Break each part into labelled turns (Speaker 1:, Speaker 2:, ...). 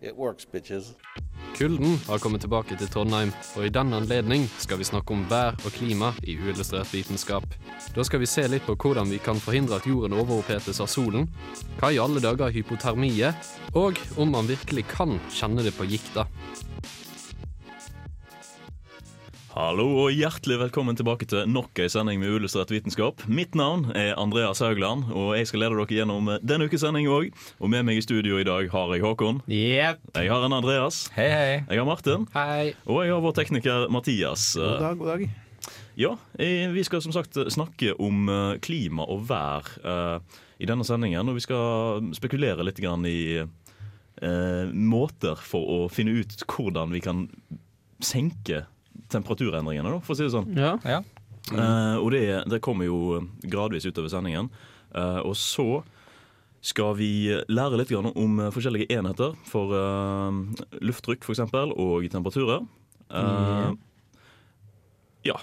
Speaker 1: it works, bitches.
Speaker 2: Kulden har kommet tilbake til Trondheim, og i den anledning skal vi snakke om vær og klima i uillustrert vitenskap. Da skal vi se litt på hvordan vi kan forhindre at jorden overopphetes av solen, hva i alle dager hypotermi er, og om man virkelig kan kjenne det på gikta.
Speaker 3: Hallo og hjertelig velkommen tilbake til nok en sending med Uillustrert vitenskap. Mitt navn er Andreas Haugland, og jeg skal lede dere gjennom denne ukes sending òg. Og med meg i studio i dag har jeg Håkon.
Speaker 4: Yep.
Speaker 3: Jeg har en Andreas.
Speaker 4: Hei, hei.
Speaker 3: Jeg har Martin.
Speaker 2: Hei!
Speaker 3: Og jeg har vår tekniker Mathias.
Speaker 5: God dag, god dag.
Speaker 3: Ja, eh, Vi skal som sagt snakke om eh, klima og vær eh, i denne sendingen. Og vi skal spekulere litt grann i eh, måter for å finne ut hvordan vi kan senke temperaturendringene, da, for å si det sånn.
Speaker 2: Ja.
Speaker 4: Ja.
Speaker 3: Uh, og det, det kommer jo gradvis utover sendingen. Uh, og så skal vi lære litt grann om forskjellige enheter for uh, lufttrykk eksempel, og temperaturer. Eh, ja.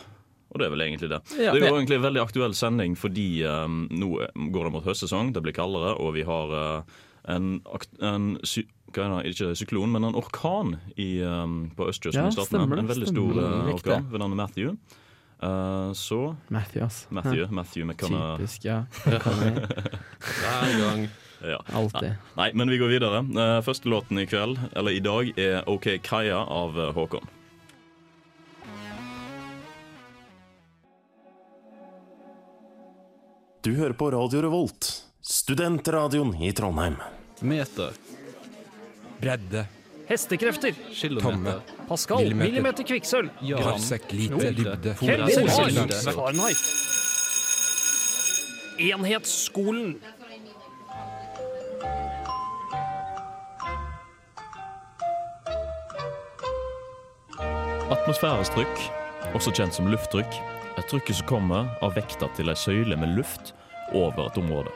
Speaker 3: Og det er vel egentlig det.
Speaker 4: Ja.
Speaker 3: Det er jo egentlig en veldig aktuell sending fordi um, nå går det mot høstsesong, det blir kaldere, og vi har uh, en, en er ikke syklon, men en orkan i, um, på østkysten
Speaker 4: Ja,
Speaker 3: i staten.
Speaker 4: stemmer
Speaker 3: En veldig stor eh, orkan ved navn Matthew. Uh, så
Speaker 4: Matthew, ass.
Speaker 3: Matthew, Matthew.
Speaker 4: Typisk, ja.
Speaker 2: Hver gang.
Speaker 3: Ja.
Speaker 4: Alltid.
Speaker 3: Nei, men vi går videre. Uh, første låten i kveld, eller i dag, er OK Kaja av eh, Håkon.
Speaker 6: Du hører på Radio Revolt, studentradioen i Trondheim.
Speaker 2: Meter.
Speaker 4: Bredde.
Speaker 7: Hestekrefter.
Speaker 2: Tomme.
Speaker 7: Pascal.
Speaker 4: Millimeter.
Speaker 7: Millimeter kvikksølv.
Speaker 2: Gram.
Speaker 4: Parsek, lite, dybde.
Speaker 7: Fahrenheit. Enhetsskolen.
Speaker 3: Atmosfærestrykk, også kjent som lufttrykk, er trykket som kommer av vekta til ei søyle med luft over et område.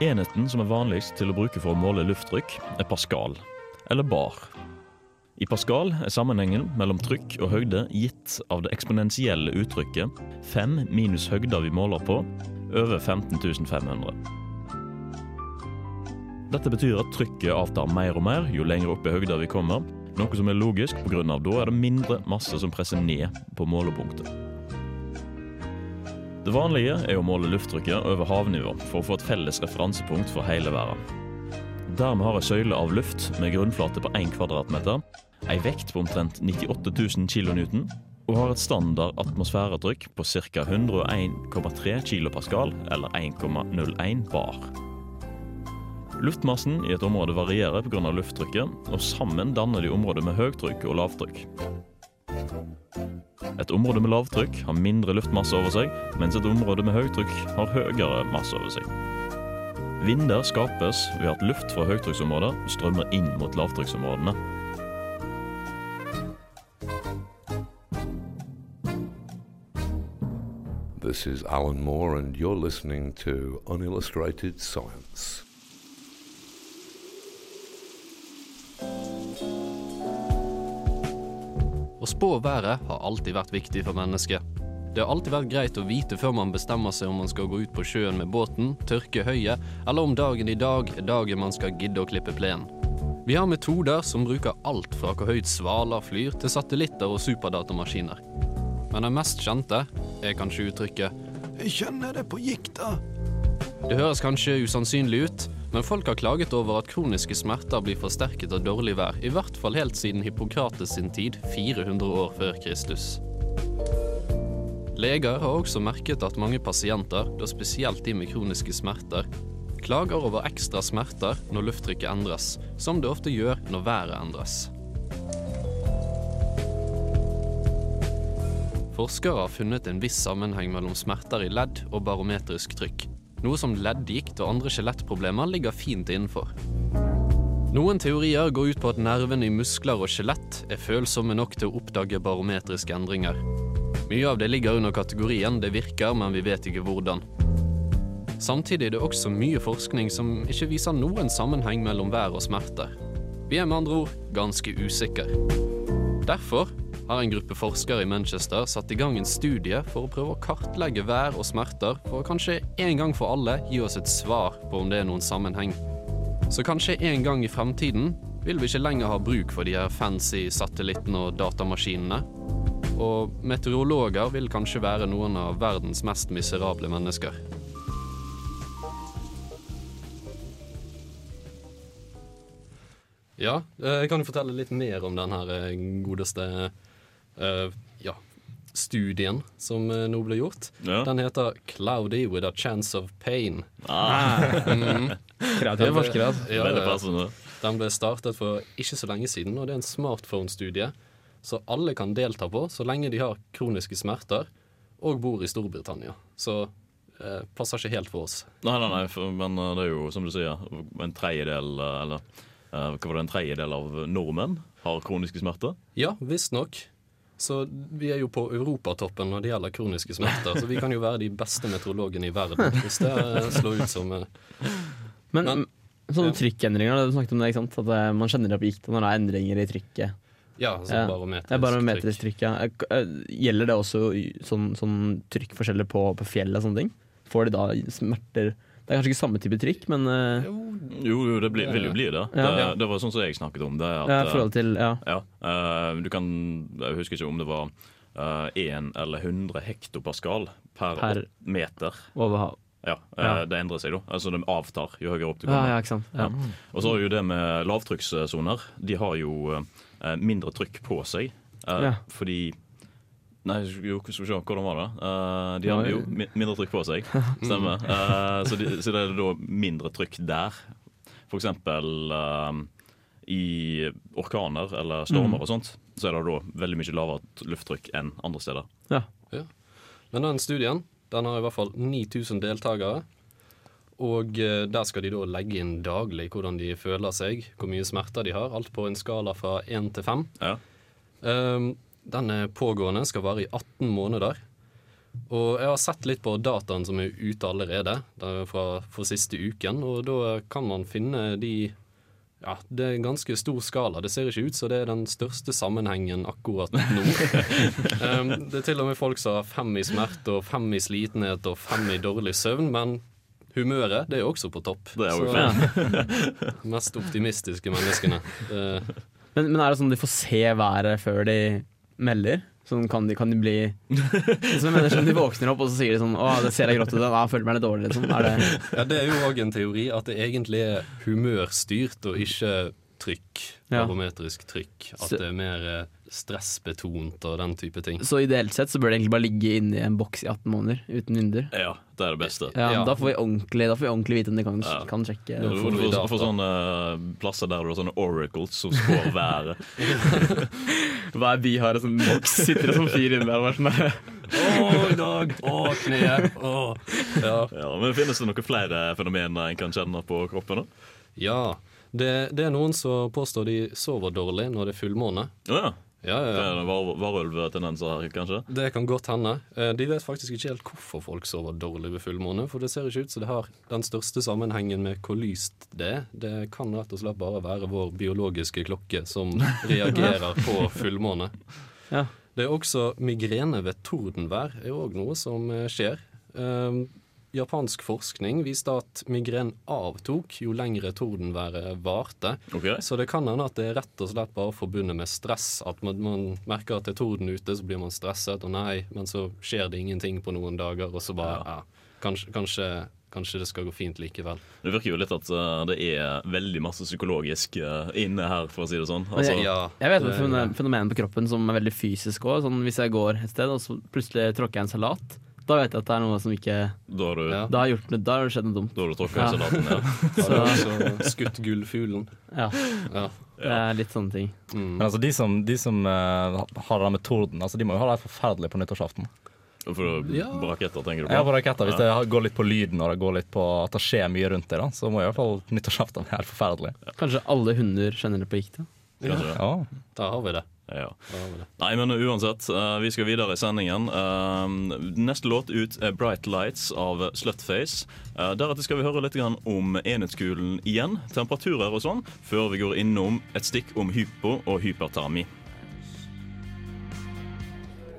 Speaker 3: Enheten som er vanligst til å bruke for å måle lufttrykk, er pascal, eller bar. I pascal er sammenhengen mellom trykk og høyde gitt av det eksponentielle uttrykket 5 minus høgda vi måler på, over 15 500. Dette betyr at trykket avtar mer og mer jo lenger opp i høgda vi kommer, noe som er logisk pga. da er det mindre masse som presser ned på målepunktet. Det vanlige er å måle lufttrykket over havnivå for å få et felles referansepunkt for hele verden. Dermed har ei søyle av luft med grunnflate på 1 kvadratmeter, ei vekt på omtrent 98 000 kN og har et standard atmosfæretrykk på ca. 101,3 kilopascal eller 1,01 bar. Luftmassen i et område varierer pga. lufttrykket, og sammen danner de områder med høytrykk og lavtrykk. Et område med lavtrykk har mindre luftmasse over seg, mens et område med høytrykk har høyere masse over seg. Vinder skapes ved at luft fra høytrykksområder strømmer inn mot lavtrykksområdene.
Speaker 1: This is Alan Moore, and you're listening to Unillustrated Science.
Speaker 2: Å spå været har alltid vært viktig for mennesket. Det har alltid vært greit å vite før man bestemmer seg om man skal gå ut på sjøen med båten, tørke høyet, eller om dagen i dag er dagen man skal gidde å klippe plenen. Vi har metoder som bruker alt fra hvor høyt svaler flyr, til satellitter og superdatamaskiner. Men den mest kjente er kanskje uttrykket
Speaker 5: Jeg kjenner det på gikta.
Speaker 2: Det høres kanskje usannsynlig ut, men folk har klaget over at kroniske smerter blir forsterket av dårlig vær, i hvert fall helt siden Hippokrates sin tid, 400 år før Kristus. Leger har også merket at mange pasienter, da spesielt de med kroniske smerter, klager over ekstra smerter når lufttrykket endres, som det ofte gjør når været endres. Forskere har funnet en viss sammenheng mellom smerter i ledd og barometrisk trykk, noe som leddgikt og andre skjelettproblemer ligger fint innenfor. Noen teorier går ut på at nervene i muskler og skjelett er følsomme nok til å oppdage barometriske endringer. Mye av det ligger under kategorien 'det virker, men vi vet ikke hvordan'. Samtidig er det også mye forskning som ikke viser noen sammenheng mellom vær og smerter. Vi er med andre ord ganske usikre. Derfor har en gruppe forskere i Manchester satt i gang en studie for å prøve å kartlegge vær og smerter, for å kanskje en gang for alle gi oss et svar på om det er noen sammenheng. Så kanskje en gang i fremtiden vil vi ikke lenger ha bruk for de her fancy satellittene og datamaskinene. Og meteorologer vil kanskje være noen av verdens mest miserable mennesker. Ja, eh, jeg kan jo fortelle litt mer om den her eh, godeste eh, ja, studien som eh, nå ble gjort.
Speaker 3: Ja.
Speaker 2: Den heter 'Cloudy with a chance of pain'.
Speaker 3: Ah,
Speaker 2: Mm.
Speaker 4: Kreative forskere, altså.
Speaker 2: Ja,
Speaker 3: veldig passende.
Speaker 2: Den ble startet for ikke så lenge siden, og det er en smartphone-studie. Så alle kan delta på, så lenge de har kroniske smerter og bor i Storbritannia. Så eh, passer ikke helt for oss.
Speaker 3: Nei, nei, nei, for, men uh, det er jo som du sier, en tredjedel Eller hva var det, en tredjedel av nordmenn har kroniske smerter.
Speaker 2: Ja, visstnok. Så vi er jo på europatoppen når det gjelder kroniske smerter, så vi kan jo være de beste meteorologene i verden, hvis det slår ut som eh,
Speaker 4: Men,
Speaker 2: Men-
Speaker 4: sånne
Speaker 2: ja.
Speaker 4: trykkendringer, du snakket om det, ikke sant? At eh, man kjenner det på gikta når det er endringer i trykket.
Speaker 2: Ja, altså
Speaker 4: Ja.
Speaker 2: barometrisk
Speaker 4: ja,
Speaker 2: trykk.
Speaker 4: trykk, ja. Eh, Gjelder det også sånn, sånn trykkforskjeller på, på fjellet og sånne ting? Får de da smerter Det er kanskje ikke samme type trikk, men uh,
Speaker 2: Jo,
Speaker 3: Jo, det blir, vil jo bli det.
Speaker 4: Ja.
Speaker 3: det. Det var sånn som jeg snakket om. Det at,
Speaker 4: ja,
Speaker 3: uh,
Speaker 4: forhold til Ja.
Speaker 3: Ja, uh, du kan Jeg husker ikke om det var én eller 100 hektopascal per,
Speaker 4: Per-
Speaker 3: meter.
Speaker 4: Over hav.
Speaker 3: Ja, eh,
Speaker 4: Ja.
Speaker 3: Det endrer seg, da. Altså det avtar jo høyere opp du kommer.
Speaker 4: ja, ikke sant. Ja.
Speaker 3: Og så har jo det med lavtrykkssoner. De har jo eh, mindre trykk på seg. eh,
Speaker 4: Ja.
Speaker 3: Fordi Nei, jo, skal vi se, hvordan var det? Uh, de har jo mindre trykk på seg. Stemmer. Uh, så, de, så det er da mindre trykk der. For eksempel uh, i orkaner eller stormer
Speaker 4: Mm.
Speaker 3: og sånt, så er det da veldig mye lavere lufttrykk enn andre steder.
Speaker 2: Ja Men den studien den har i hvert fall 9000 deltakere. Og der skal de da legge inn daglig hvordan de føler seg, hvor mye smerter de har. Alt på en skala fra 1 til 5.
Speaker 3: Ja.
Speaker 2: Um, den er pågående, skal vare i 18 måneder. Og jeg har sett litt på dataen som er ute allerede, er fra for siste uken. Og da kan man finne de Ja, det er en ganske stor skala. Det ser ikke ut som det er den største sammenhengen akkurat nå. um, det er til og med folk som har fem i smerte og fem i slitenhet og fem i dårlig søvn, men humøret det er også på topp.
Speaker 3: Det er jo
Speaker 2: Så- Mest optimistiske menneskene. Det,
Speaker 4: Men, men er det sånn de får se været før de melder? Sånn kan de, kan de bli som jeg mener sånn De våkner opp og så sier de sånn Å, det ser jeg grått ut. Jeg føler meg litt dårlig, liksom. Er det
Speaker 2: Ja, Det er jo òg en teori at det egentlig er humørstyrt og ikke trykk. Barometrisk trykk. At det er mer eh, stressbetont og den type ting.
Speaker 4: Så ideelt sett så bør det egentlig bare ligge inni en boks i 18 måneder uten vinduer.
Speaker 3: ja, det er det beste.
Speaker 4: Ja,
Speaker 2: Ja.
Speaker 4: Da får vi ordentlig Da får vi ordentlig vite om de kan,
Speaker 3: Ja.
Speaker 4: kan sjekke.
Speaker 3: Du
Speaker 2: får
Speaker 3: får, du får, får sånne eh, plasser der du har sånne oracles som spår været.
Speaker 4: Hver by har en sånn boks, sitter det som fyr inni der. og sånn.
Speaker 2: Å, i dag! Å, kneet! Å. Ja.
Speaker 3: Ja, men Finnes det noen flere fenomener en kan kjenne på kroppen? da?
Speaker 2: ja. Det, det er noen som påstår de sover dårlig når det er fullmåne.
Speaker 3: Å ja.
Speaker 2: Ja, ja,
Speaker 3: Det er var, varulvtendenser her, kanskje?
Speaker 2: Det kan godt hende. Eh, De vet faktisk ikke helt hvorfor folk sover dårlig ved fullmåne. For det ser ikke ut som det har den største sammenhengen med hvor lyst det er. Det kan rett og slett bare være vår biologiske klokke som reagerer på fullmåne.
Speaker 4: Ja.
Speaker 2: Det er også migrene ved tordenvær er òg noe som eh, skjer. Um, japansk forskning viste at migren avtok jo lengre tordenværet varte.
Speaker 3: Okay.
Speaker 2: Så det kan hende at det er rett og slett bare forbundet med stress. At man, man merker at det er torden ute, så blir man stresset, og nei, men så skjer det ingenting på noen dager, og så bare ja, kanskje, kanskje, kanskje det skal gå fint likevel.
Speaker 3: Det virker jo litt at eh, det er veldig masse psykologisk eh, inne her, for å si det sånn. Altså,
Speaker 4: jeg-
Speaker 2: Ja,
Speaker 4: Jeg vet om
Speaker 2: det-
Speaker 4: et fenomen på kroppen som er veldig fysisk òg. Sånn, hvis jeg går et sted og så plutselig tråkker jeg en salat, da vet jeg at det er noe som ikke
Speaker 3: da har du,
Speaker 2: Ja.
Speaker 4: Da har, gjort, da har det skjedd noe dumt.
Speaker 3: da har du tråkka
Speaker 4: Ja.
Speaker 3: i salaten. Ja.
Speaker 2: Har du også skutt gullfuglen?
Speaker 4: Ja,
Speaker 2: Ja.
Speaker 4: det er litt sånne ting.
Speaker 2: Mm.
Speaker 8: Men altså, de som, de som uh, har det med torden, altså, de må jo ha det forferdelig på nyttårsaften.
Speaker 3: For
Speaker 8: Ja.
Speaker 3: raketter, tenker du på?
Speaker 8: Ja, på raketter. Hvis det går litt på lyden og det går litt på at det skjer mye rundt det, da, så må i hvert fall nyttårsaften være helt forferdelig.
Speaker 4: Kanskje alle hunder kjenner det på gikta? da?
Speaker 8: Ja.
Speaker 2: Da har vi det.
Speaker 3: Ja. Nei, men uansett, eh, vi skal videre i sendingen. Eh, neste låt ut er 'Bright Lights' av Slutface. Uh, deretter skal vi høre litt om enhetsskolen igjen, temperaturer og sånn, før vi går innom et stikk om hypo og hypertermi.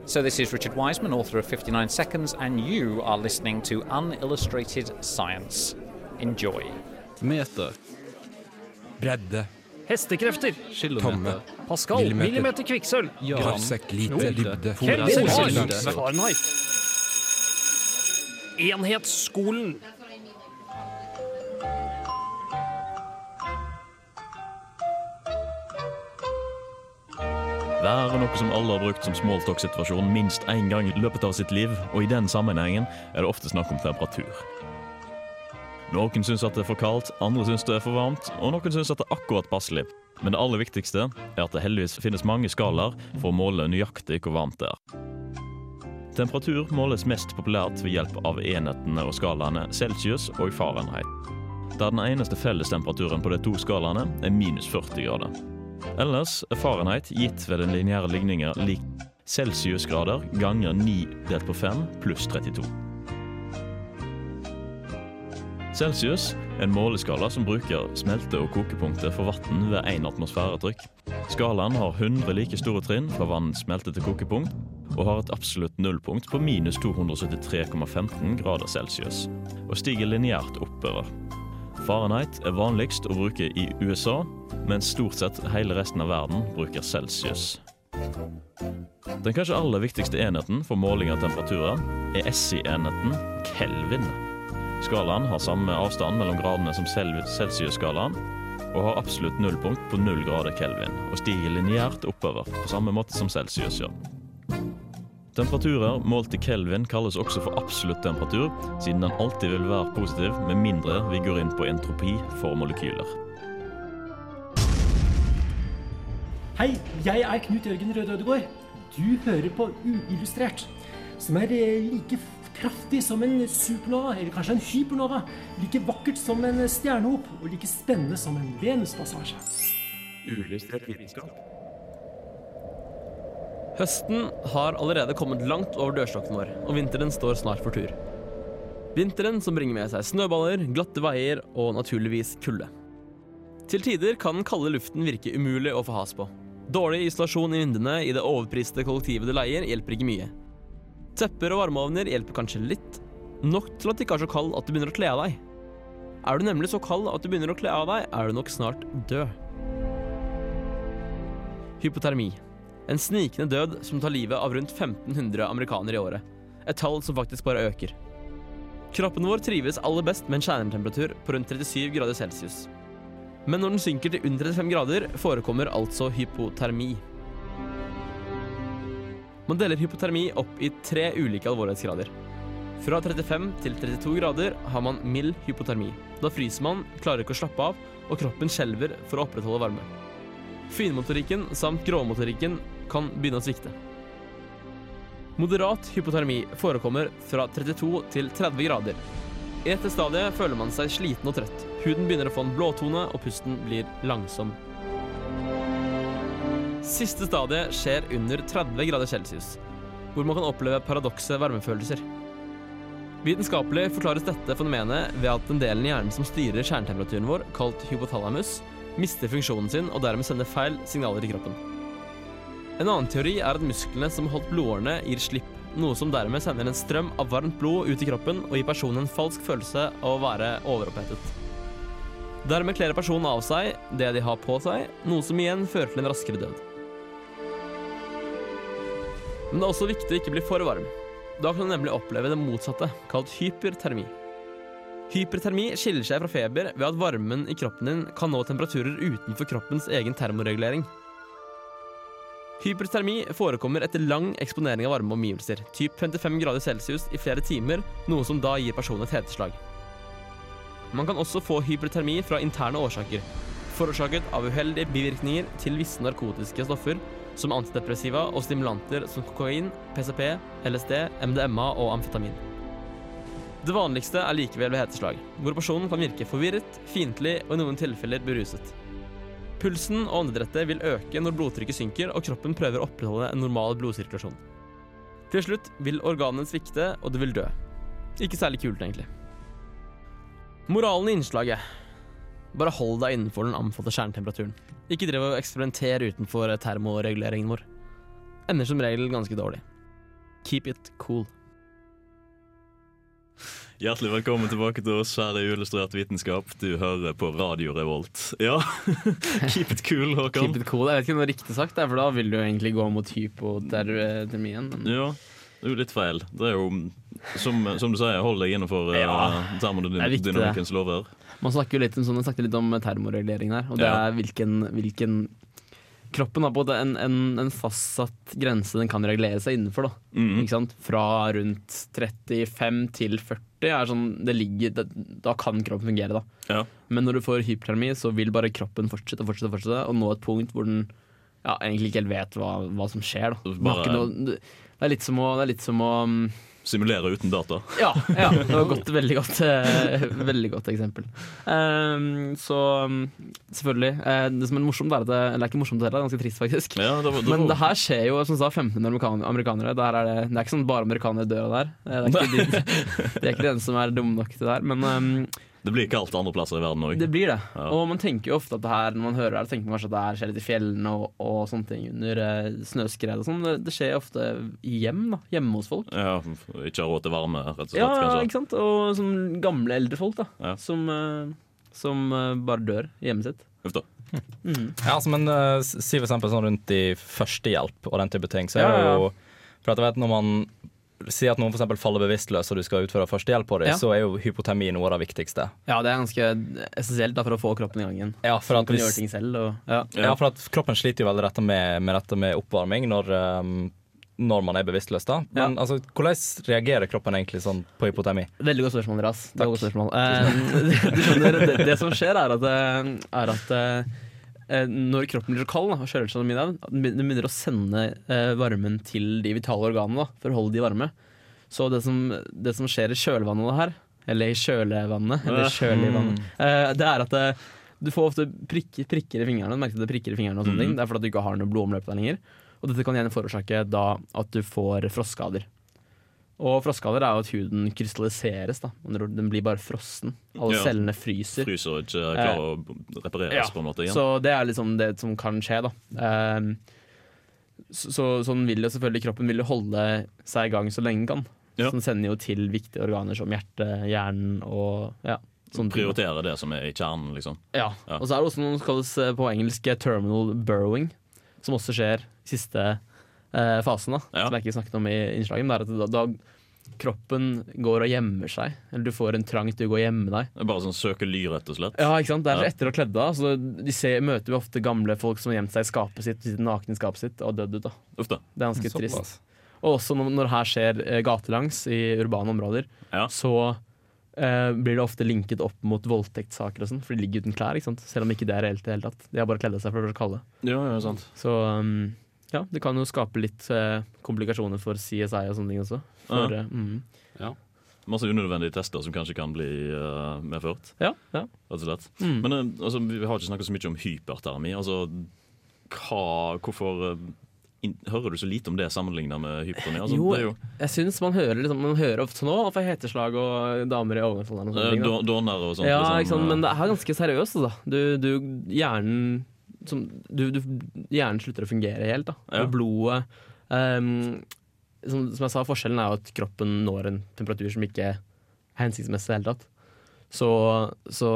Speaker 9: So, this is Richard Wiseman, author of 59 Seconds, and you are listening to Unillustrated Science. Enjoy.
Speaker 10: Meter. Bredde.
Speaker 7: Hestekrefter.
Speaker 10: Tomme.
Speaker 7: Pascal.
Speaker 10: Millimeter.
Speaker 7: Millimeter kvikksølv.
Speaker 10: Parsek. Lite. Dybde.
Speaker 7: Fahrenheit. Enhetsskolen.
Speaker 3: Vær er noe som alle har brukt som smalltalk-situasjon minst én gang i løpet av sitt liv, og i den sammenhengen er det ofte snakk om temperatur. Noen syns at det er for kaldt, andre syns det er for varmt, og noen syns at det er akkurat passelig. Men det aller viktigste er at det heldigvis finnes mange skalaer for å måle nøyaktig hvor varmt det er. Temperatur måles mest populært ved hjelp av enhetene og skalaene Celsius og Fahrenheit. Der den eneste fellestemperaturen på de to skalaene er minus 40 grader. Ellers er Fahrenheit gitt ved den lineære ligninga lik celsiusgrader ganger 9 delt på 5 pluss 32. Celsius en måleskala som bruker smelte- og kokepunktet for vann ved én atmosfæretrykk. Skalaen har 100 like store trinn fra vann smelter til kokepunkt, og har et absolutt nullpunkt på minus 273,15 grader celsius, og stiger lineært oppover. Fahrenheit er vanligst å bruke i USA, mens stort sett hele resten av verden bruker celsius. Den kanskje aller viktigste enheten for måling av temperaturer er SI-enheten kelvin. Skalaen har samme avstand mellom gradene som cel- celsius-skalaen, og har absolutt nullpunkt på null grader kelvin, og stiger lineært oppover, på samme måte som celsius gjør. Temperaturer målt i kelvin kalles også for absolutt temperatur, siden den alltid vil være positiv med mindre vi går inn på entropi for molekyler.
Speaker 11: Hei, jeg er Knut Jørgen Røde Ødegård. Du hører på Uillustrert, som er eh, like kraftig som en supernova, eller kanskje en hypernova. Like vakkert som en stjernehop, og like spennende som en venuspassasje.
Speaker 4: Høsten har allerede kommet langt over dørstokken vår, og vinteren står snart for tur. Vinteren som bringer med seg snøballer, glatte veier og naturligvis kulde. Til tider kan den kalde luften virke umulig å få has på. Dårlig isolasjon i vinduene i det overpriste kollektivet du leier, hjelper ikke mye. Tepper og varmeovner hjelper kanskje litt, nok til at det ikke er så kald at du begynner å kle av deg. Er du nemlig så kald at du begynner å kle av deg, er du nok snart død. Hypotermi. En snikende død som tar livet av rundt 1500 amerikanere i året. Et tall som faktisk bare øker. Kroppen vår trives aller best med en kjernetemperatur på rundt 37 grader celsius. Men når den synker til under 35 grader, forekommer altså hypotermi. Man deler hypotermi opp i tre ulike alvorlighetsgrader. Fra 35 til 32 grader har man mild hypotermi. Da fryser man, klarer ikke å slappe av, og kroppen skjelver for å opprettholde varme. Finmotorikken samt gråmotorikken kan begynne å svikte. Moderat hypotermi forekommer fra 32 til 30 grader. I dette stadiet føler man seg sliten og trøtt. Huden begynner å få en blåtone, og pusten blir langsom. Siste stadiet skjer under 30 grader celsius, hvor man kan oppleve paradokse varmefølelser. Vitenskapelig forklares dette fenomenet ved at den delen i hjernen som styrer kjernetemperaturen vår, kalt hypotalamus, mister funksjonen sin og dermed sender feil signaler i kroppen. En annen teori er at musklene som holdt blodårene, gir slipp, noe som dermed sender en strøm av varmt blod ut i kroppen og gir personen en falsk følelse av å være overopphetet. Dermed kler personen av seg det de har på seg, noe som igjen fører til en raskere død. Men det er også viktig å ikke bli for varm. Da kan du nemlig oppleve det motsatte, kalt hypertermi. Hypertermi skiller seg fra feber ved at varmen i kroppen din kan nå temperaturer utenfor kroppens egen termoregulering. Hypertermi forekommer etter lang eksponering av varme omgivelser, typ 55 grader celsius i flere timer, noe som da gir personen et heteslag. Man kan også få hypertermi fra interne årsaker, forårsaket av uheldige bivirkninger til visse narkotiske stoffer, som antidepressiva og stimulanter som kokain, PCP, LSD, MDMA og amfetamin. Det vanligste er likevel ved heteslag, hvor personen kan virke forvirret, fiendtlig og i noen tilfeller beruset. Pulsen og åndedrettet vil øke når blodtrykket synker og kroppen prøver å opprettholde en normal blodsirkulasjon. Til slutt vil organene svikte, og du vil dø. Ikke særlig kult, egentlig. Moralen i innslaget. Bare hold deg innenfor den anbefalte kjernetemperaturen. Ikke driv og eksperimentere utenfor termoreguleringen vår. Ender som regel ganske dårlig. Keep it cool.
Speaker 3: Hjertelig velkommen tilbake til oss her i Illustrert vitenskap. Du hører på Radio Revolt. Ja, keep it cool, Håkan.
Speaker 4: Keep it cool. Jeg vet ikke om det er riktig sagt, for da vil du egentlig gå mot hypotermien. Men...
Speaker 3: Ja, det er jo litt feil. Det er jo, som, som du sier, hold deg innenfor
Speaker 4: Ja,
Speaker 3: uh, termodynamikkens lover.
Speaker 4: Man snakker litt om, sånn, litt om termoregulering der, og det er hvilken, hvilken Kroppen har på en, en, en, fastsatt grense den kan regulere seg innenfor. Sant? Fra rundt 35 til 40 er sånn det ligger, det, Da kan kroppen fungere.
Speaker 3: Ja.
Speaker 4: Men når du får hypertermi, så vil bare kroppen fortsette og fortsette, fortsette og nå et punkt hvor den ja, egentlig ikke helt vet hva, hva som skjer.
Speaker 3: Bare-
Speaker 4: noe, det er å, det er litt som å um,
Speaker 3: Simulere uten data.
Speaker 4: ja, ja, det var godt, veldig godt uh, Veldig godt eksempel. Ehm, så um, selvfølgelig. Uh, det som er morsomt, er at det, eller det er ikke morsomt heller, det er ganske trist, faktisk.
Speaker 3: Ja, det var- det
Speaker 4: Men
Speaker 3: var-
Speaker 4: det her skjer jo, som sa, 1500 amerikanere. Er det, det er ikke sånn bare amerikanere dør her. Eh, Det er ikke de, de er ikke de eneste som er dumme nok til det her. Men um,
Speaker 3: Det blir kaldt andre plasser i verden òg.
Speaker 4: det blir det.
Speaker 3: Ja.
Speaker 4: Og man tenker jo ofte at det her, når man hører det, tenker man kanskje at det her skjer litt i fjellene og, og sånne ting under eh, snøskred og sånn. Det, det skjer ofte i hjem, da. Hjemme hos folk.
Speaker 3: Ja, ikke har råd til varme, rett og slett.
Speaker 4: Ja,
Speaker 3: kanskje.
Speaker 4: ikke sant? Og som gamle eldre folk, da.
Speaker 3: Ja.
Speaker 4: Som, eh, som eh, bare dør i hjemmet sitt.
Speaker 3: Uff da.
Speaker 8: Ja, altså, men uh, si for eksempel sånn rundt i førstehjelp og den type ting, så er
Speaker 4: Ja,
Speaker 8: det
Speaker 4: ja, ja.
Speaker 8: jo For at jeg vet når man sier at noen for faller bevisstløs og du skal utføre førstehjelp på dem,
Speaker 4: Ja.
Speaker 8: så er jo hypotemi noe av det viktigste.
Speaker 4: Ja, det er ganske essensielt da, for å få kroppen i gang igjen.
Speaker 8: Ja, for at hvis-
Speaker 4: selv. Og, ja.
Speaker 8: Ja, for at kroppen sliter jo veldig dette med, med dette med oppvarming når, um, når man er bevisstløs. da Men altså, hvordan reagerer kroppen egentlig sånn på hypotemi?
Speaker 4: Veldig godt spørsmål, Ras. Det er godt spørsmål. Eh, du skjønner, det, det som skjer, er at, eh, er at eh, når kroppen blir så kald da, den begynner den begynner å sende eh, varmen til de vitale organene da, for å holde de varme. Så det som, det som skjer i kjølvannet her, eller i kjølevannet, eller kjølevannet, eh, det er at det, du får ofte prikker, prikker i fingrene. Merker at det prikker i fingrene og sånne
Speaker 3: mm.
Speaker 4: ting. Det er fordi du ikke har noe blodomløp der lenger. Og dette kan gjerne forårsake da at du får frostskader. Og frostskader er jo at huden krystalliseres. da Den blir bare frossen. Alle
Speaker 3: Ja.
Speaker 4: cellene fryser.
Speaker 3: Fryser og ikke klarer å repareres
Speaker 4: Ja,
Speaker 3: på en måte igjen.
Speaker 4: Så det er liksom det som kan skje, da. Ehm, så, så sånn vil jo selvfølgelig kroppen vil holde seg i gang så lenge den kan.
Speaker 3: Ja.
Speaker 4: Så den sender jo til viktige organer som hjerte, hjernen og ja.
Speaker 3: Prioritere det som er i kjernen, liksom.
Speaker 4: Ja. Og så er det også noe som kalles eh, på engelsk eh, terminal burrowing, som også skjer siste eh, fasen, da. Som jeg ikke snakket om i innslaget. Men det er at da, da kroppen går og gjemmer seg, eller du får en trang til å gå og gjemme deg.
Speaker 3: Det er bare sånn søke ly, rett og slett.
Speaker 4: Ja, ikke sant? Det er
Speaker 3: Ja.
Speaker 4: etter å ha kledd av. Så de ser, møter vi ofte gamle folk som har gjemt seg i skapet sitt, sitter nakne i skapet sitt og dødd ut. da.
Speaker 3: Uff da.
Speaker 4: Det er ganske trist. Og også når, når her skjer eh, gatelangs i urbane områder, så eh, blir det ofte linket opp mot voldtektssaker og sånn, for de ligger uten klær, ikke sant? selv om ikke det er reelt i det hele tatt. De har bare kledd av seg for å være kalde.
Speaker 3: Ja, ja, sant.
Speaker 4: Så um, ja, det kan jo skape litt eh, komplikasjoner for CSI og sånne ting også. For,
Speaker 3: Ja.
Speaker 4: eh, mm.
Speaker 3: Masse unødvendige tester som kanskje kan bli uh, medført.
Speaker 4: Ja, ja.
Speaker 3: Rett og slett.
Speaker 4: Mm.
Speaker 3: Men uh, altså, vi har ikke snakket så mye om hypertermi. Altså, hva, hvorfor uh, in, hører du så lite om det sammenlignet med hypertermi? Altså,
Speaker 4: jo,
Speaker 3: det er jo
Speaker 4: jeg syns man hører, liksom, man hører ofte nå for heteslag og damer i overgangsalderen og sånne ting. da.
Speaker 3: dår- og sånt.
Speaker 4: Ja,
Speaker 3: liksom,
Speaker 4: ikke sant? men det er ganske seriøst. Altså. Du, du, hjernen som, du, du, Hjernen slutter å fungere helt. Da.
Speaker 3: Ja.
Speaker 4: Og blodet um, som, som jeg sa, Forskjellen er jo at kroppen når en temperatur som ikke er hensiktsmessig i det hele tatt. Så, så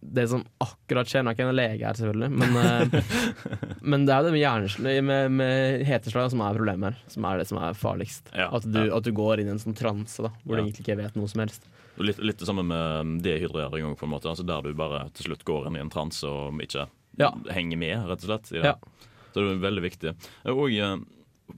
Speaker 4: det som akkurat skjer Nå er ikke en lege her, selvfølgelig, men, eh, men det er jo det med, hjerneslag med, med heteslag som er problemet her. Som er det som er farligst.
Speaker 3: Ja,
Speaker 4: at, du,
Speaker 3: ja.
Speaker 4: at du går inn i en sånn transe da, hvor du egentlig ikke vet noe som helst.
Speaker 3: Litt, litt det samme med dehydrering på en måte. Altså der du bare til slutt går inn i en transe og ikke
Speaker 4: Ja.
Speaker 3: henger med, rett og slett.
Speaker 4: Ja.
Speaker 3: Så det er veldig viktig. Jeg har òg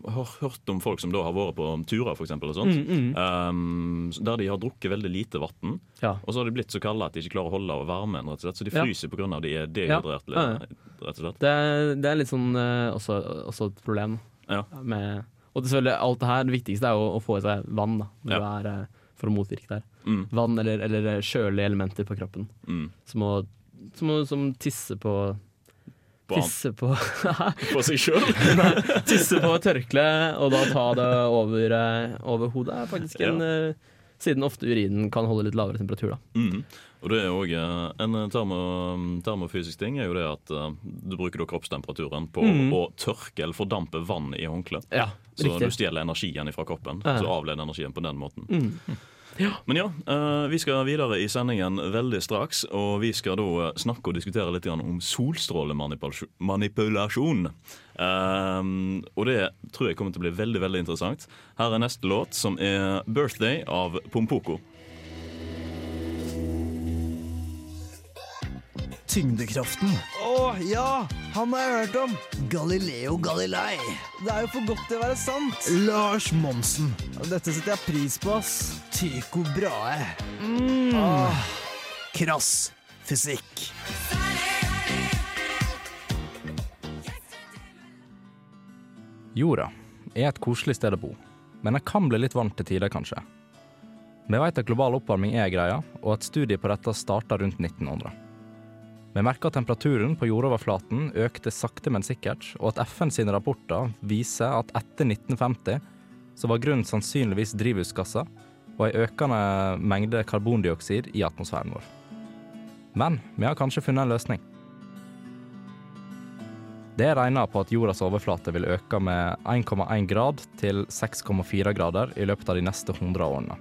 Speaker 3: har hørt om folk som da har vært på turer, for eksempel, og sånt,
Speaker 4: Mm,
Speaker 3: um, der de har drukket veldig lite vann.
Speaker 4: Ja.
Speaker 3: Og så har de blitt så kalde at de ikke klarer å holde varmen, rett og slett. Så de
Speaker 4: Ja.
Speaker 3: fryser pga. at de er dehydrerte.
Speaker 4: Ja, ja, ja.
Speaker 3: rett og slett.
Speaker 4: Det, det er litt sånn uh, også, også et problem.
Speaker 3: Ja.
Speaker 4: Med, og selvfølgelig alt det her, det viktigste er jo å få i seg vann da, når
Speaker 3: Ja.
Speaker 4: du er, eh, for å motvirke det her.
Speaker 3: Mm.
Speaker 4: Vann eller, eller kjølige elementer på kroppen.
Speaker 3: Mm.
Speaker 4: Som, å, som, som tisse på
Speaker 3: På
Speaker 4: Tisse på
Speaker 3: På seg sjøl?
Speaker 4: Tisse på et tørkle og da ta det over, eh, over hodet er faktisk en ja. Siden ofte urinen kan holde litt lavere temperatur, da.
Speaker 3: Mm. Og det er også, eh, En termo, termofysisk ting er jo det at eh, du bruker kroppstemperaturen på
Speaker 4: Mm.
Speaker 3: å tørke eller fordampe vann i håndkle.
Speaker 4: Ja,
Speaker 3: så
Speaker 4: riktig.
Speaker 3: du stjeler energien fra kroppen. Så avleder energien på den måten.
Speaker 4: Mm.
Speaker 3: Men ja, eh, vi skal videre i sendingen veldig straks. Og vi skal da eh, snakke og diskutere litt om solstrålemanipulasjon. Eh, og det tror jeg kommer til å bli veldig veldig interessant. Her er neste låt, som er 'Birthday' av Pompoko.
Speaker 12: Tyngdekraften. Ja! Han har jeg hørt om. Galileo Galilei. Det er jo for godt til å være sant. Lars Monsen. Dette setter jeg pris på, ass. Tycho Brahe. Mm. Ah. krass fysikk.
Speaker 8: Jorda er et koselig sted å bo, men den kan bli litt varmt til tider, kanskje. Vi vet at global oppvarming er greia, og at studiet på dette starta rundt 1900. Vi merker at temperaturen på jordoverflaten økte sakte, men sikkert, og at FN sine rapporter viser at etter 1950 så var grunnen sannsynligvis drivhusgasser og ei økende mengde karbondioksid i atmosfæren vår. Men vi har kanskje funnet en løsning. Det er regna på at jordas overflate vil øke med 1,1 grad til 6,4 grader i løpet av de neste 100 årene.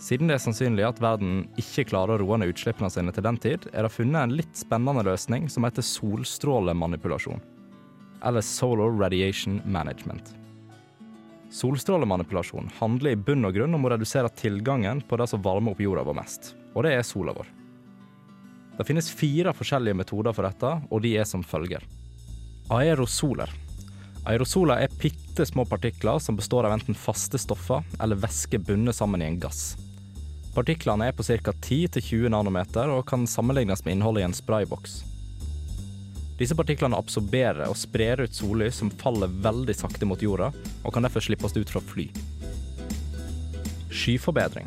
Speaker 8: Siden det er sannsynlig at verden ikke klarer å roe ned utslippene sine til den tid, er det funnet en litt spennende løsning som heter solstrålemanipulasjon. Eller Solar Radiation Management. Solstrålemanipulasjon handler i bunn og grunn om å redusere tilgangen på det som varmer opp jorda vår mest, og det er sola vår. Det finnes fire forskjellige metoder for dette, og de er som følger. Aerosoler. Aerosoler er bitte små partikler som består av enten faste stoffer eller væske bundet sammen i en gass. Partiklene er på ca. 10-20 nanometer og kan sammenlignes med innholdet i en sprayboks. Disse partiklene absorberer og sprer ut sollys som faller veldig sakte mot jorda, og kan derfor slippes ut fra fly. Skyforbedring.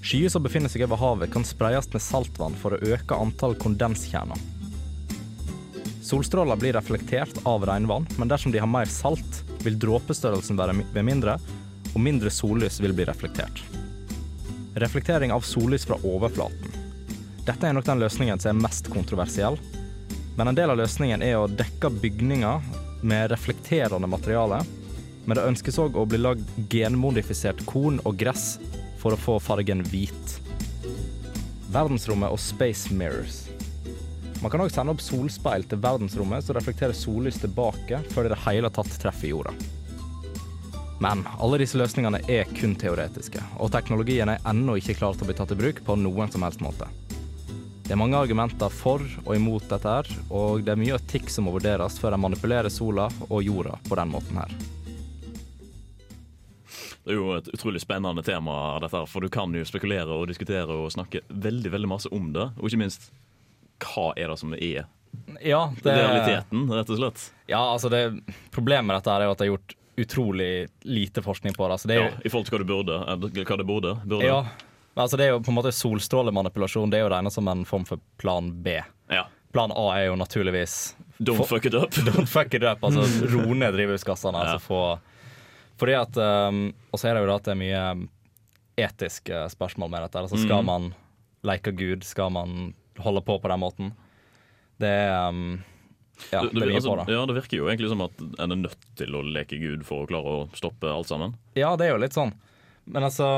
Speaker 8: Skyer som befinner seg over havet, kan sprayes med saltvann for å øke antall kondenskjerner. Solstråler blir reflektert av regnvann, men dersom de har mer salt, vil dråpestørrelsen være mindre, og mindre sollys vil bli reflektert. Reflektering av sollys fra overflaten. Dette er nok den løsningen som er mest kontroversiell, men en del av løsningen er å dekke bygninger med reflekterende materiale, men det ønskes òg å bli lagd genmodifisert korn og gress for å få fargen hvit. Verdensrommet og space mirrors. Man kan òg sende opp solspeil til verdensrommet som reflekterer sollys tilbake før det i det hele tatt treffer jorda. Men alle disse løsningene er kun teoretiske, og teknologien er ennå ikke klar til å bli tatt i bruk på noen som helst måte. Det er mange argumenter for og imot dette, her, og det er mye etikk som må vurderes før en manipulerer sola og jorda på den måten her.
Speaker 3: Det er jo et utrolig spennende tema, dette her, for du kan jo spekulere og diskutere og snakke veldig veldig masse om det. Og ikke minst hva er det som er
Speaker 8: Ja, det-
Speaker 3: realiteten, rett og slett.
Speaker 8: Ja, altså det, Problemet med dette er jo at det er gjort utrolig lite forskning på det. Altså det er
Speaker 3: Ja, I forhold til hva du burde. Hva det burde. burde.
Speaker 8: ja, men altså det er jo på en måte solstrålemanipulasjon. Det er jo regnet som en form for plan B.
Speaker 3: Ja.
Speaker 8: Plan A er jo naturligvis
Speaker 3: Don't fuck it up.
Speaker 8: Don't fuck it up, altså Ro ned drivhusgassene.
Speaker 3: Ja.
Speaker 8: Altså få, fordi at um, Og så er det jo da at det er mye um, etiske spørsmål med dette. Altså Skal
Speaker 3: Mm.
Speaker 8: man leke Gud? Skal man holde på på den måten? Det er um, Ja,
Speaker 3: det,
Speaker 8: det
Speaker 3: altså, ja, det virker jo egentlig som at en er nødt til å leke Gud for å klare å stoppe alt sammen.
Speaker 8: Ja, det er jo litt sånn. Men altså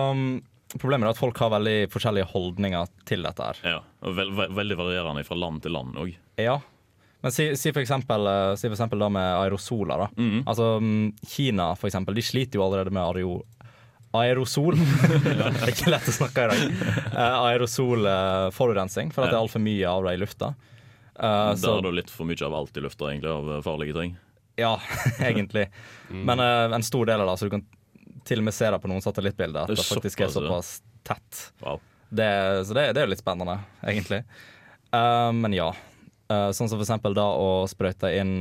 Speaker 8: Problemet er at folk har veldig forskjellige holdninger til dette her.
Speaker 3: Ja, og ve ve veldig varierende fra land til land òg.
Speaker 8: Ja. Men si, si for eksempel, eh, si for eksempel da med aerosoler. da. Altså mm, Kina for eksempel, de sliter jo allerede med aero, aerosol. det er ikke lett å snakke i dag. Uh, Aerosolforurensning, for at det er altfor mye av det i lufta. Eh,
Speaker 3: Der er det litt for mye av alt i lufta, egentlig, av eh, farlige ting.
Speaker 8: ja, egentlig. Men uh, en stor del av det, så du kan til og med se det på noen satellittbilder, at
Speaker 3: Det
Speaker 8: det faktisk er
Speaker 3: såpass, ja.
Speaker 8: tett.
Speaker 3: Wow.
Speaker 8: Det, så det, det er jo litt spennende, egentlig. Uh, men ja. Uh, sånn som for eksempel da å sprøyte inn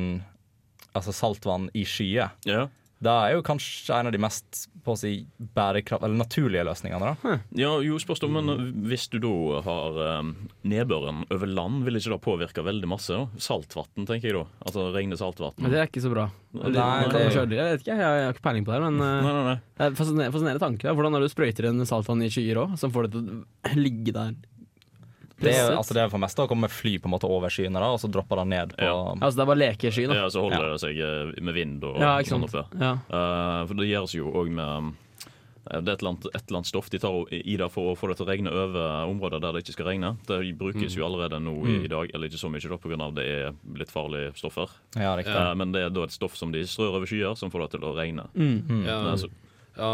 Speaker 8: altså saltvann i skyer.
Speaker 3: Ja.
Speaker 8: Det er jo kanskje en av de mest på å si, bærekraft, eller naturlige løsningene. da.
Speaker 3: Ja, jo, spørs det, men hvis du da har um, nedbøren over land, vil ikke det påvirke veldig masse? da? Saltvann, tenker jeg da. Altså regne saltvann.
Speaker 4: Men det er ikke så bra.
Speaker 3: Nei, det-?
Speaker 4: Jeg vet ikke, jeg, har ikke peiling på det her, men eh,
Speaker 3: Nei, nei, nei.
Speaker 4: det er fascinerende, fascinerende tanke. Hvordan er det du sprøyter inn saltvann i skyer òg, som får det til å ligge der?
Speaker 8: Det er, altså det er for meste å komme med fly på en måte over skyene, da, og så dropper det ned på
Speaker 3: Ja.
Speaker 4: Altså det er bare lekesky, da.
Speaker 3: Ja, så holder det seg eh, med vind og
Speaker 4: Ja,
Speaker 3: sånn oppe.
Speaker 4: Ja.
Speaker 3: Uh, for det gjøres jo òg med eh, det er et eller, annet, et eller annet stoff de tar i det for å få det til å regne over områder der det ikke skal regne. Det brukes jo allerede nå i,
Speaker 8: Mm.
Speaker 3: i dag, eller ikke så mye da, pga. det er litt farlige stoffer.
Speaker 8: Ja, riktig.
Speaker 3: Eh, men det er da et stoff som de strør over skyer, som får det til å regne.
Speaker 4: Mm.
Speaker 8: Mm.
Speaker 2: Ja,
Speaker 3: Men altså-
Speaker 2: ja,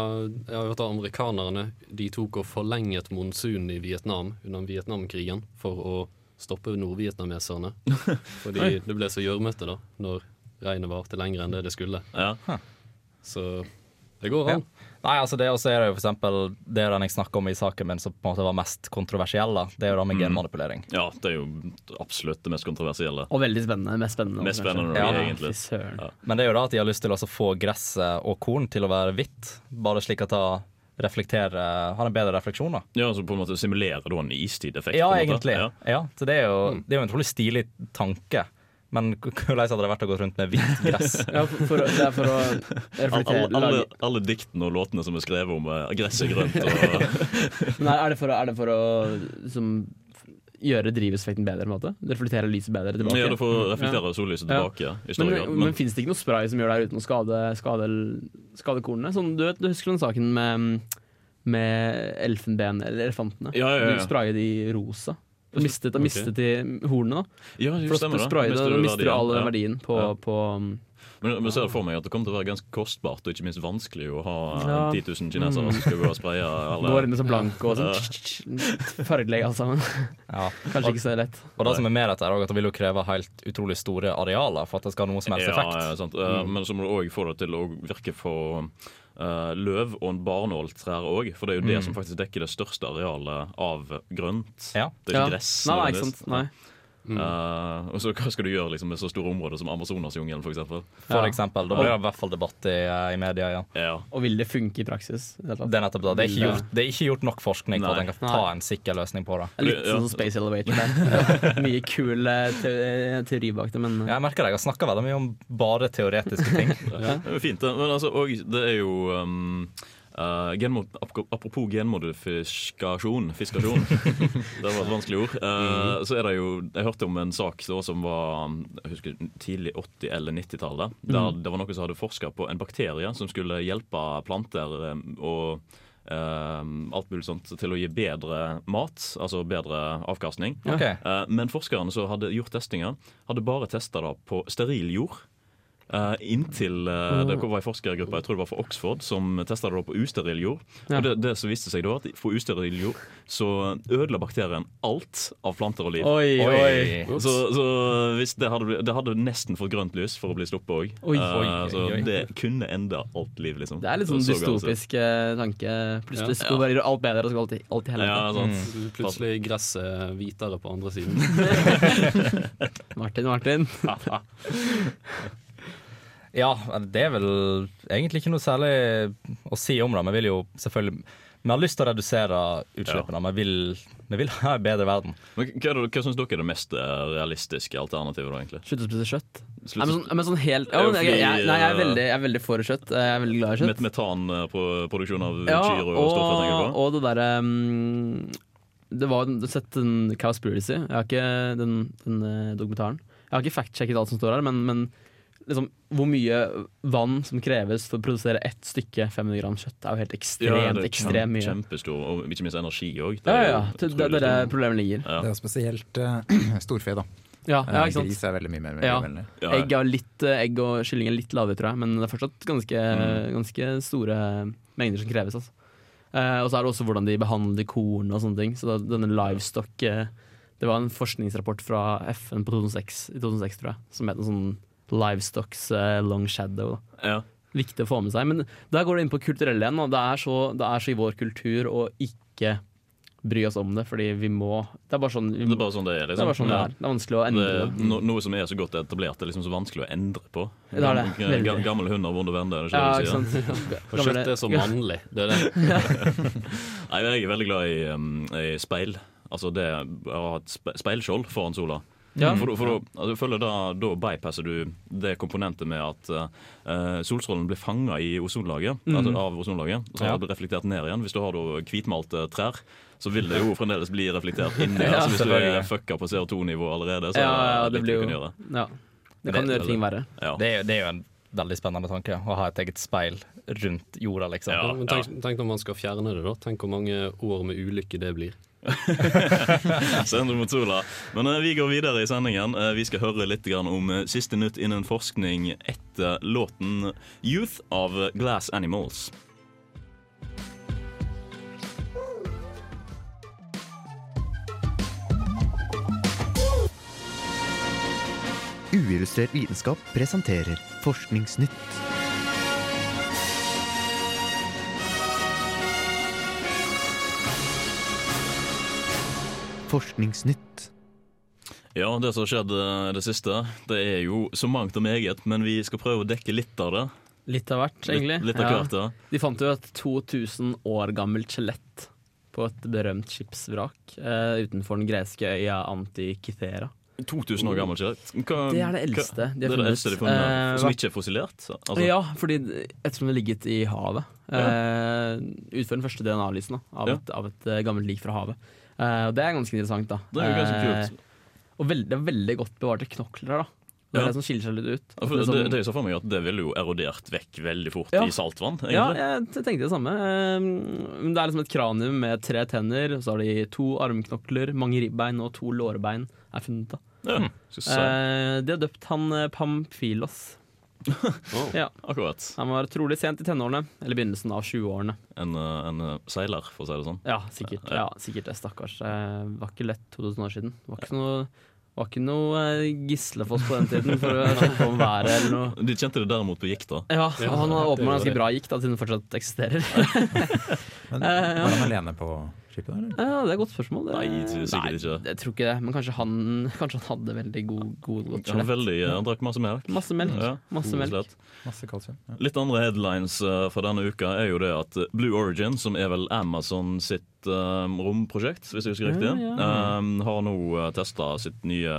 Speaker 2: jeg hørt at amerikanerne de tok og forlenget monsunen i Vietnam under Vietnamkrigen for å stoppe nordvietnameserne. Fordi det ble så gjørmete da, når regnet varte lenger enn det det skulle.
Speaker 3: Ja.
Speaker 2: Så det går an.
Speaker 8: Nei, altså det også er det jo for eksempel Det er den jeg snakker om i saken min som på en måte var mest kontroversiell. da Det er jo det med
Speaker 3: Mm.
Speaker 8: genmanipulering.
Speaker 3: Ja, det er jo absolutt det mest kontroversielle.
Speaker 4: Og veldig spennende. Mest spennende.
Speaker 3: Mest spennende,
Speaker 8: Ja,
Speaker 3: egentlig. Ja.
Speaker 8: Men det er jo da at de har lyst til å få gresset og korn til å være hvitt. Bare slik at det Har en bedre refleksjon, da.
Speaker 3: Ja, altså på en måte simulere da en istideffekt.
Speaker 8: Ja, egentlig.
Speaker 3: Ja.
Speaker 8: Ja, så det er jo Det er jo en utrolig stilig tanke. Men hvordan hadde det vært å gå rundt med hvitt gress?
Speaker 4: Ja, for, for, det er for å reflektere
Speaker 3: Alle, alle, alle diktene og låtene som er skrevet om uh, gress er grønt. Og,
Speaker 4: Men er, det for, å- er det for å som, gjøre drivhuseffekten bedre? på en måte? Reflektere lyset bedre tilbake?
Speaker 3: Ja, det får reflektere sollyset tilbake, i større
Speaker 4: men,
Speaker 3: grad,
Speaker 4: Men,
Speaker 3: men-
Speaker 4: men fins det ikke noe spray som gjør det her uten å skade, skade, skade kornene? Sånn, du, vet, du husker den saken med, med elfenben, eller elefantene?
Speaker 3: Ja, ja, ja.
Speaker 4: Du sprayer de rosa. Mistet, da mistet okay. de hornene, da.
Speaker 3: Ja,
Speaker 4: For da
Speaker 3: stemmer det.
Speaker 4: da mister du all
Speaker 3: ja.
Speaker 4: verdien på, på um,
Speaker 3: Men, men ser for meg at det kommer til å være ganske kostbart og ikke minst vanskelig å ha eh,
Speaker 4: Ja.
Speaker 3: 10 000 kinesere
Speaker 4: Mm.
Speaker 3: som skal gå og spraye alle
Speaker 4: Går inn så blanke blanko og sånn. Fargelegge alt sammen.
Speaker 8: Ja.
Speaker 4: Kanskje ikke så lett.
Speaker 8: Og det som er med dette, er at det vil jo kreve helt utrolig store arealer for at det skal ha noe som helst effekt.
Speaker 3: Ja, ja, sant. Eh,
Speaker 8: Mm.
Speaker 3: Men så må du òg få det til å virke for Uh, løv og en barnåltrær òg. For det er jo det
Speaker 8: Mm.
Speaker 3: som faktisk dekker det største arealet av grønt.
Speaker 8: Ja.
Speaker 3: Det er
Speaker 4: Ja.
Speaker 3: ikke gress.
Speaker 4: Nei, nei, ikke sant. Nei.
Speaker 3: Eh, og så hva skal du gjøre liksom, med så store områder som Amazonasjungelen, f.eks.?
Speaker 8: For eksempel. Da blir det i hvert fall debatt i, i media Ja.
Speaker 3: Ja.
Speaker 4: Og vil det funke i praksis? det
Speaker 8: er nettopp det. Det er ikke gjort, det er ikke gjort nok forskning for at
Speaker 3: Nei.
Speaker 8: en kan ta en sikker løsning på det.
Speaker 4: Litt
Speaker 3: Ja.
Speaker 4: sånn Space Elevator der. Mye kul eh, te teori bak det, men
Speaker 8: Jeg merker det, jeg har snakka veldig mye om bare teoretiske ting.
Speaker 3: Ja, det er jo fint. Men altså, og det er jo um, eh, genmod, ap- Apropos genmodifikasjon Fiskasjon. det var et vanskelig ord. Eh, Så er det jo Jeg hørte om en sak da, som var jeg husker, tidlig 80- eller 90-tallet. Der
Speaker 13: Mm.
Speaker 3: det var noen som hadde forska på en bakterie som skulle hjelpe planter um, og Uh, alt mulig sånt til å gi bedre mat, altså bedre avkastning.
Speaker 8: Okay.
Speaker 3: Uh, men forskerne som hadde gjort testinger, hadde bare testa det på steril jord. Eh, inntil uh, det var en forskergruppe jeg tror det var fra Oxford som testa det på usteril jord.
Speaker 4: Ja.
Speaker 3: Og det, det som viste seg da, at For usteril jord så ødela bakterien alt av planter og liv.
Speaker 4: Oi, oi.
Speaker 3: Så, så hvis det hadde, det hadde nesten fått grønt lys for å bli sluppet òg.
Speaker 4: Oi. Oi,
Speaker 3: så
Speaker 4: oi, oi.
Speaker 3: det kunne enda alt liv, liksom.
Speaker 4: Det er litt sånn
Speaker 3: Så- så
Speaker 4: dystopisk eh, tanke. Plutselig
Speaker 3: Ja.
Speaker 4: bare gjøre alt bedre, og så alltid, i- helvete.
Speaker 3: Ja.
Speaker 2: Så Plutselig gresset hvitere på andre siden.
Speaker 4: Martin, Martin.
Speaker 8: Ja, det er vel egentlig ikke noe særlig å si om det. Vi vil jo selvfølgelig Vi har lyst til å redusere utslippene. Vi, vil, vi vil ha en bedre verden.
Speaker 3: Men hva, hva, hva syns dere er det mest eh, realistiske alternativet, da, egentlig?
Speaker 4: Slutt å spise kjøtt.
Speaker 3: Slutt
Speaker 4: Nei, men, sånn, men sånn helt
Speaker 3: Ja,
Speaker 4: ja, men jeg, jeg, Nei, jeg er,
Speaker 3: eh,
Speaker 4: veldig, jeg er veldig for kjøtt. Jeg er veldig glad i kjøtt.
Speaker 3: Met metanproduksjon av
Speaker 4: Ja,
Speaker 3: kyr og, stoffer, tenker du på?
Speaker 4: og det derre um, Det var Du har sett den Cowspiracy? Jeg har ikke den, den eh, dokumentaren. Jeg har ikke fact-sjekket alt som står her, men, men liksom, hvor mye vann som kreves for å produsere ett stykke 500 gram kjøtt, er jo helt ekstremt, ekstremt mye.
Speaker 3: Kjempestor, og ikke minst energi òg.
Speaker 4: Ja, ja, ja. Det, det, det er der problemet ligger.
Speaker 3: Ja.
Speaker 13: Det er spesielt uh, storfe, da.
Speaker 4: Ja,
Speaker 13: Eh,
Speaker 4: ja, ikke sant?
Speaker 13: Gris er veldig mye mer
Speaker 4: Ja. Egg, er litt, eh, egg og kylling er litt lavere, tror jeg, men det er fortsatt ganske,
Speaker 3: Mm.
Speaker 4: ganske store mengder som kreves. Altså. Eh, og så er det også hvordan de behandler korn og sånne ting. Så da, denne livestock eh, Det var en forskningsrapport fra FN på 2006, i 2006, tror jeg, som het en sånn Livestocks uh, long shadow.
Speaker 3: Ja.
Speaker 4: Viktig å få med seg. Men der går det inn på kulturelle igjen. Det er, så, det er så i vår kultur å ikke bry oss om det, fordi vi må Det er bare sånn, vi
Speaker 3: Det er bare sånn det er. Liksom.
Speaker 4: Det er bare sånn det er. Det er vanskelig å endre det.
Speaker 3: no, Noe som er så godt etablert, det er liksom så vanskelig å endre på.
Speaker 4: Det er det, veldig.
Speaker 3: Gammel hund har vonde venner, er det
Speaker 4: Ja,
Speaker 3: ikke
Speaker 4: ikke
Speaker 3: det du sier?
Speaker 2: Og kjøtt er så mannlig. Det er det.
Speaker 3: Nei, jeg er veldig glad i, um, i speil. Altså det å ha et speilskjold foran sola.
Speaker 4: Ja.
Speaker 3: For, da- for altså, jeg føler da, da bypasser du det komponentet med at uh, solstrålen blir fanga i ozonlaget,
Speaker 4: Mm.
Speaker 3: altså av ozonlaget, og så
Speaker 4: Ja.
Speaker 3: har det reflektert ned igjen. Hvis du har da hvitmalte trær, så vil det jo fremdeles bli reflektert inni.
Speaker 4: Ja,
Speaker 3: altså, hvis du er fucka på CO2-nivå allerede, så
Speaker 4: Ja, ja, det
Speaker 3: det
Speaker 4: blir jo
Speaker 3: kan gjøre.
Speaker 4: Ja. Det kan gjøre ting verre.
Speaker 3: Ja.
Speaker 8: Det, er, det er jo en veldig spennende tanke, å ha et eget speil rundt jorda, liksom.
Speaker 2: Ja, men tenk, tenk når man skal fjerne det, da. Tenk hvor mange år med ulykke det blir.
Speaker 3: Sender mot sola. Men eh, vi går videre i sendingen. Eh, vi skal høre litt om eh, siste nytt innen forskning etter låten 'Youth' av Glass Animals.
Speaker 14: Uillustrert vitenskap presenterer Forskningsnytt. Forskningsnytt.
Speaker 3: Ja, det som skjedde det siste, det er jo så mangt og meget, men vi skal prøve å dekke litt av det.
Speaker 4: Litt av hvert, egentlig.
Speaker 3: Litt, litt av hvert, ja.
Speaker 4: De fant jo et 2000 år gammelt skjelett på et berømt skipsvrak eh, utenfor den greske øya Antikythera.
Speaker 3: 2000 år gammelt skjelett.
Speaker 4: Det er det eldste
Speaker 3: hva-
Speaker 4: de
Speaker 3: det
Speaker 4: har
Speaker 3: er det
Speaker 4: funnet.
Speaker 3: eldste de funnet,
Speaker 4: Eh,
Speaker 3: som ikke er fossilert? Altså,
Speaker 4: Ja, fordi ettersom det har ligget i havet.
Speaker 3: Ja.
Speaker 4: Eh, utfør den første DNA-analysen av,
Speaker 3: Ja.
Speaker 4: et, av et eh, gammelt lik fra havet. Og det er ganske interessant, da.
Speaker 3: Det er jo ganske
Speaker 4: Eh,
Speaker 3: kult.
Speaker 4: og veld, det er veldig godt bevarte knokler her, da. Det er
Speaker 3: Ja.
Speaker 4: det som skiller seg litt ut.
Speaker 3: Ja,
Speaker 4: At
Speaker 3: det, det,
Speaker 4: sånn-
Speaker 3: det er så for meg at det ville jo erodert vekk veldig fort
Speaker 4: Ja.
Speaker 3: i saltvann. egentlig.
Speaker 4: Ja, jeg tenkte det samme. Eh, Det er liksom et kranium med tre tenner, så har de to armknokler, mange ribbein og to lårbein er funnet. da.
Speaker 3: Ja.
Speaker 4: Eh, de har døpt han eh, Pamphilos. ja.
Speaker 3: Akkurat.
Speaker 4: Han var trolig sent i tenårene, eller begynnelsen av 20-årene.
Speaker 3: En, eh, en eh, seiler, for å si det sånn.
Speaker 4: Ja, sikkert. Ja, sikkert det, stakkars. Det var ikke lett 2000 år siden. Det var ikke noe, var ikke noe eh, Gislefoss på den tiden for å sjekke om været eller noe.
Speaker 3: De kjente det derimot på gikta.
Speaker 4: Ja, han har åpenbart ganske bra gikk, da, siden den fortsatt eksisterer.
Speaker 13: Men
Speaker 4: ja.
Speaker 13: Var han alene på da, eller?
Speaker 4: Ja, det er et godt spørsmål. Det,
Speaker 3: Nei, sikkert ikke.
Speaker 4: Nei, jeg tror ikke det. Men kanskje han, kanskje han hadde veldig god, god godt
Speaker 3: Han,
Speaker 4: skjelett.
Speaker 3: veldig, eh, han drakk masse melk.
Speaker 4: Masse melk.
Speaker 3: Ja,
Speaker 4: Masse melk.
Speaker 13: Masse kalsium. Ja.
Speaker 3: Litt andre headlines eh, fra denne uka er jo det at eh, Blue Origin, som er vel Amazon sitt eh, romprosjekt, hvis jeg husker riktig,
Speaker 4: Ja, ja.
Speaker 3: eh, har nå uh, testa sitt nye,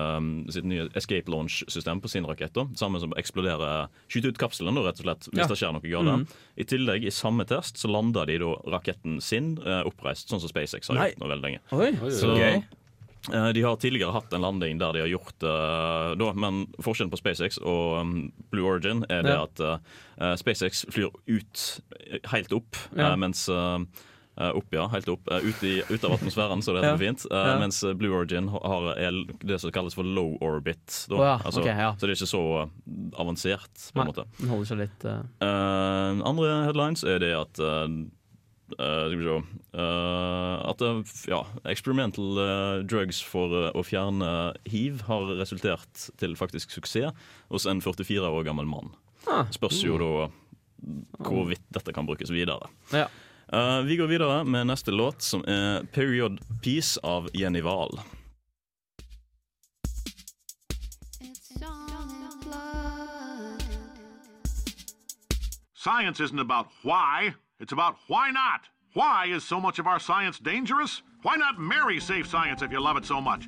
Speaker 3: sitt nye escape launch-system på sin rakett. Sammen som eksploderer Skyter ut kapselen, da, rett og slett, hvis
Speaker 4: Ja.
Speaker 3: det skjer noe galt.
Speaker 4: Mm.
Speaker 3: I tillegg, i samme test, så landa de da raketten sin uh, oppreist, sånn som SpaceX har
Speaker 4: Nei.
Speaker 3: gjort nå veldig lenge.
Speaker 4: Oi,
Speaker 3: Så,
Speaker 4: gøy.
Speaker 3: eh, De har tidligere hatt en landing der de har gjort det da, men forskjellen på SpaceX og um, Blue Origin er det
Speaker 4: Ja.
Speaker 3: at uh, SpaceX flyr ut, eh, helt opp,
Speaker 4: Ja.
Speaker 3: uh, mens opp, ja, helt opp. eh, ut, i, ut av atmosfæren, så det heter
Speaker 4: Ja.
Speaker 3: fint. eh,
Speaker 4: Ja.
Speaker 3: Mens eh, Blue Origin har- er det som kalles for low orbit.
Speaker 4: Å ja,
Speaker 3: altså,
Speaker 4: okay.
Speaker 3: Så det er ikke så eh, avansert, på en
Speaker 4: Nei,
Speaker 3: måte.
Speaker 4: Den holder seg litt uh...
Speaker 3: Uh, andre headlines er det at uh, uh, eh, At eh, ja, experimental eh, drugs for eh, å fjerne hiv har resultert til faktisk suksess hos en 44 år gammel mann.
Speaker 4: Ah.
Speaker 3: Spørs jo da hvorvidt dette kan brukes videre.
Speaker 4: Ja.
Speaker 3: Eh, vi går videre med neste låt, som er 'Period Piece' av Jenny Wahl.
Speaker 15: Science isn't about why, it's about why not. Why is so much of our science dangerous? Why not marry safe science if you love it so much?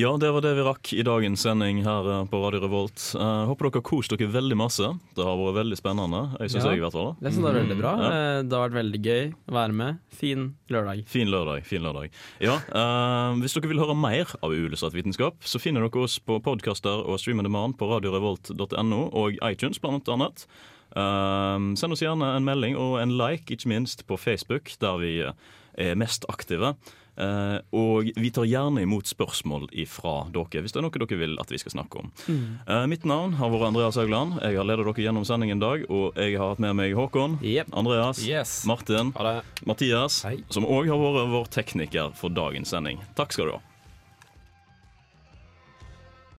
Speaker 3: Ja, det var det vi rakk i dagens sending her eh, på Radio Revolt. Eh, håper dere har kost dere veldig masse. Det har vært veldig spennende. Jeg synes
Speaker 4: Ja.
Speaker 3: jeg i hvert fall.
Speaker 4: Det synes det er veldig bra.
Speaker 3: Ja.
Speaker 4: Eh, Det har vært veldig gøy å være med. Fin lørdag.
Speaker 3: Fin lørdag. fin lørdag. Ja, eh, Hvis dere vil høre mer av uillustrert vitenskap, så finner dere oss på podkaster og stream on demand på radiorevolt.no og iTunes, blant annet. Eh, send oss gjerne en melding og en like, ikke minst på Facebook, der vi er mest aktive. Eh, og vi tar gjerne imot spørsmål ifra dere, hvis det er noe dere vil at vi skal snakke om.
Speaker 4: Mm.
Speaker 3: Uh, mitt navn har vært Andreas Haugland. Jeg har ledet dere gjennom sendingen i dag. Og jeg har hatt med meg Håkon, Andreas,
Speaker 8: Yes.
Speaker 3: Martin, Mathias, som òg har vært vår tekniker for dagens sending. Takk skal du ha.